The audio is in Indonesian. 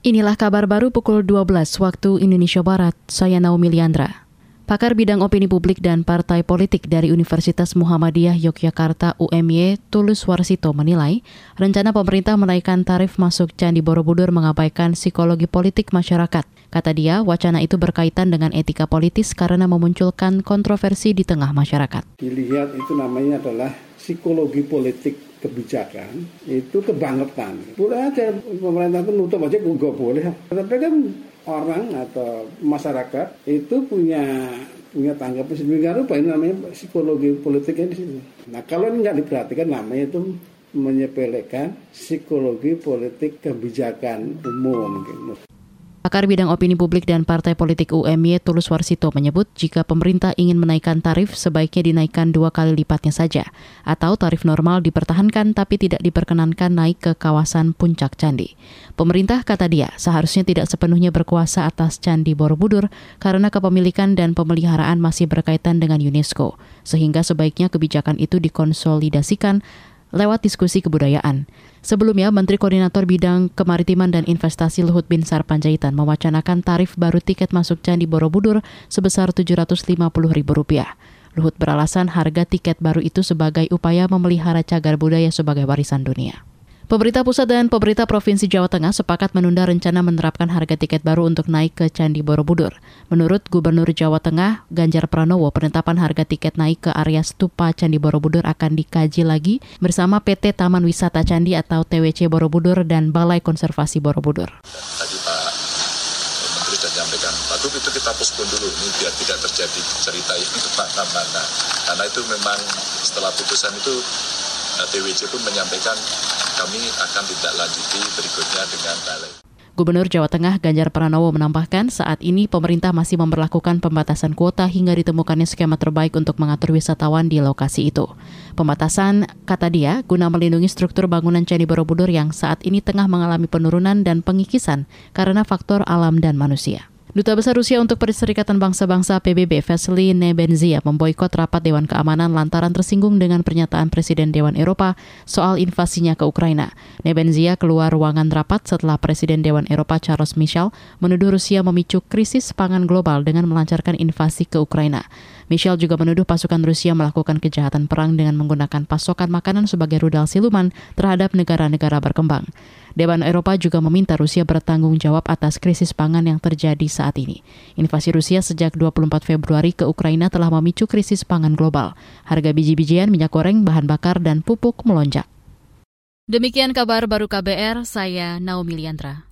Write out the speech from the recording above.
Inilah kabar baru pukul 12 waktu Indonesia Barat. Saya Naomi Liandra. Pakar bidang opini publik dan partai politik dari Universitas Muhammadiyah Yogyakarta UMY Tulus Warsito menilai rencana pemerintah menaikkan tarif masuk Candi Borobudur mengabaikan psikologi politik masyarakat. Kata dia, wacana itu berkaitan dengan etika politis karena memunculkan kontroversi di tengah masyarakat. Dilihat itu namanya adalah psikologi politik kebijakan itu kebangetan. Boleh aja pemerintah itu nutup aja nggak boleh. Tapi kan orang atau masyarakat itu punya punya tanggapan sedemikian rupa ini namanya psikologi politiknya di sini. Nah kalau ini nggak diperhatikan namanya itu menyepelekan psikologi politik kebijakan umum. Gitu. Pakar bidang opini publik dan partai politik UMY Tulus Warsito menyebut jika pemerintah ingin menaikkan tarif sebaiknya dinaikkan dua kali lipatnya saja atau tarif normal dipertahankan tapi tidak diperkenankan naik ke kawasan puncak candi. Pemerintah kata dia seharusnya tidak sepenuhnya berkuasa atas Candi Borobudur karena kepemilikan dan pemeliharaan masih berkaitan dengan UNESCO sehingga sebaiknya kebijakan itu dikonsolidasikan lewat diskusi kebudayaan. Sebelumnya, Menteri Koordinator Bidang Kemaritiman dan Investasi Luhut Binsar Panjaitan mewacanakan tarif baru tiket masuk Candi Borobudur sebesar Rp750.000. Luhut beralasan harga tiket baru itu sebagai upaya memelihara cagar budaya sebagai warisan dunia. Pemerintah pusat dan pemerintah Provinsi Jawa Tengah sepakat menunda rencana menerapkan harga tiket baru untuk naik ke Candi Borobudur. Menurut Gubernur Jawa Tengah, Ganjar Pranowo, penetapan harga tiket naik ke area stupa Candi Borobudur akan dikaji lagi bersama PT Taman Wisata Candi atau TWC Borobudur dan Balai Konservasi Borobudur. Tadi Pak Menteri sudah menyampaikan, Pak itu kita pospon dulu ini biar tidak terjadi cerita yang ke mana-mana. Karena itu memang setelah putusan itu TWC pun menyampaikan kami akan tidak lanjuti berikutnya dengan balai. Gubernur Jawa Tengah Ganjar Pranowo menambahkan saat ini pemerintah masih memperlakukan pembatasan kuota hingga ditemukannya skema terbaik untuk mengatur wisatawan di lokasi itu. Pembatasan, kata dia, guna melindungi struktur bangunan Candi Borobudur yang saat ini tengah mengalami penurunan dan pengikisan karena faktor alam dan manusia. Duta Besar Rusia untuk Perserikatan Bangsa-Bangsa PBB Vasily Nebenzia memboikot rapat Dewan Keamanan lantaran tersinggung dengan pernyataan Presiden Dewan Eropa soal invasinya ke Ukraina. Nebenzia keluar ruangan rapat setelah Presiden Dewan Eropa Charles Michel menuduh Rusia memicu krisis pangan global dengan melancarkan invasi ke Ukraina. Michel juga menuduh pasukan Rusia melakukan kejahatan perang dengan menggunakan pasokan makanan sebagai rudal siluman terhadap negara-negara berkembang. Dewan Eropa juga meminta Rusia bertanggung jawab atas krisis pangan yang terjadi saat ini. Invasi Rusia sejak 24 Februari ke Ukraina telah memicu krisis pangan global. Harga biji-bijian, minyak goreng, bahan bakar, dan pupuk melonjak. Demikian kabar baru KBR, saya Naomi Liandra.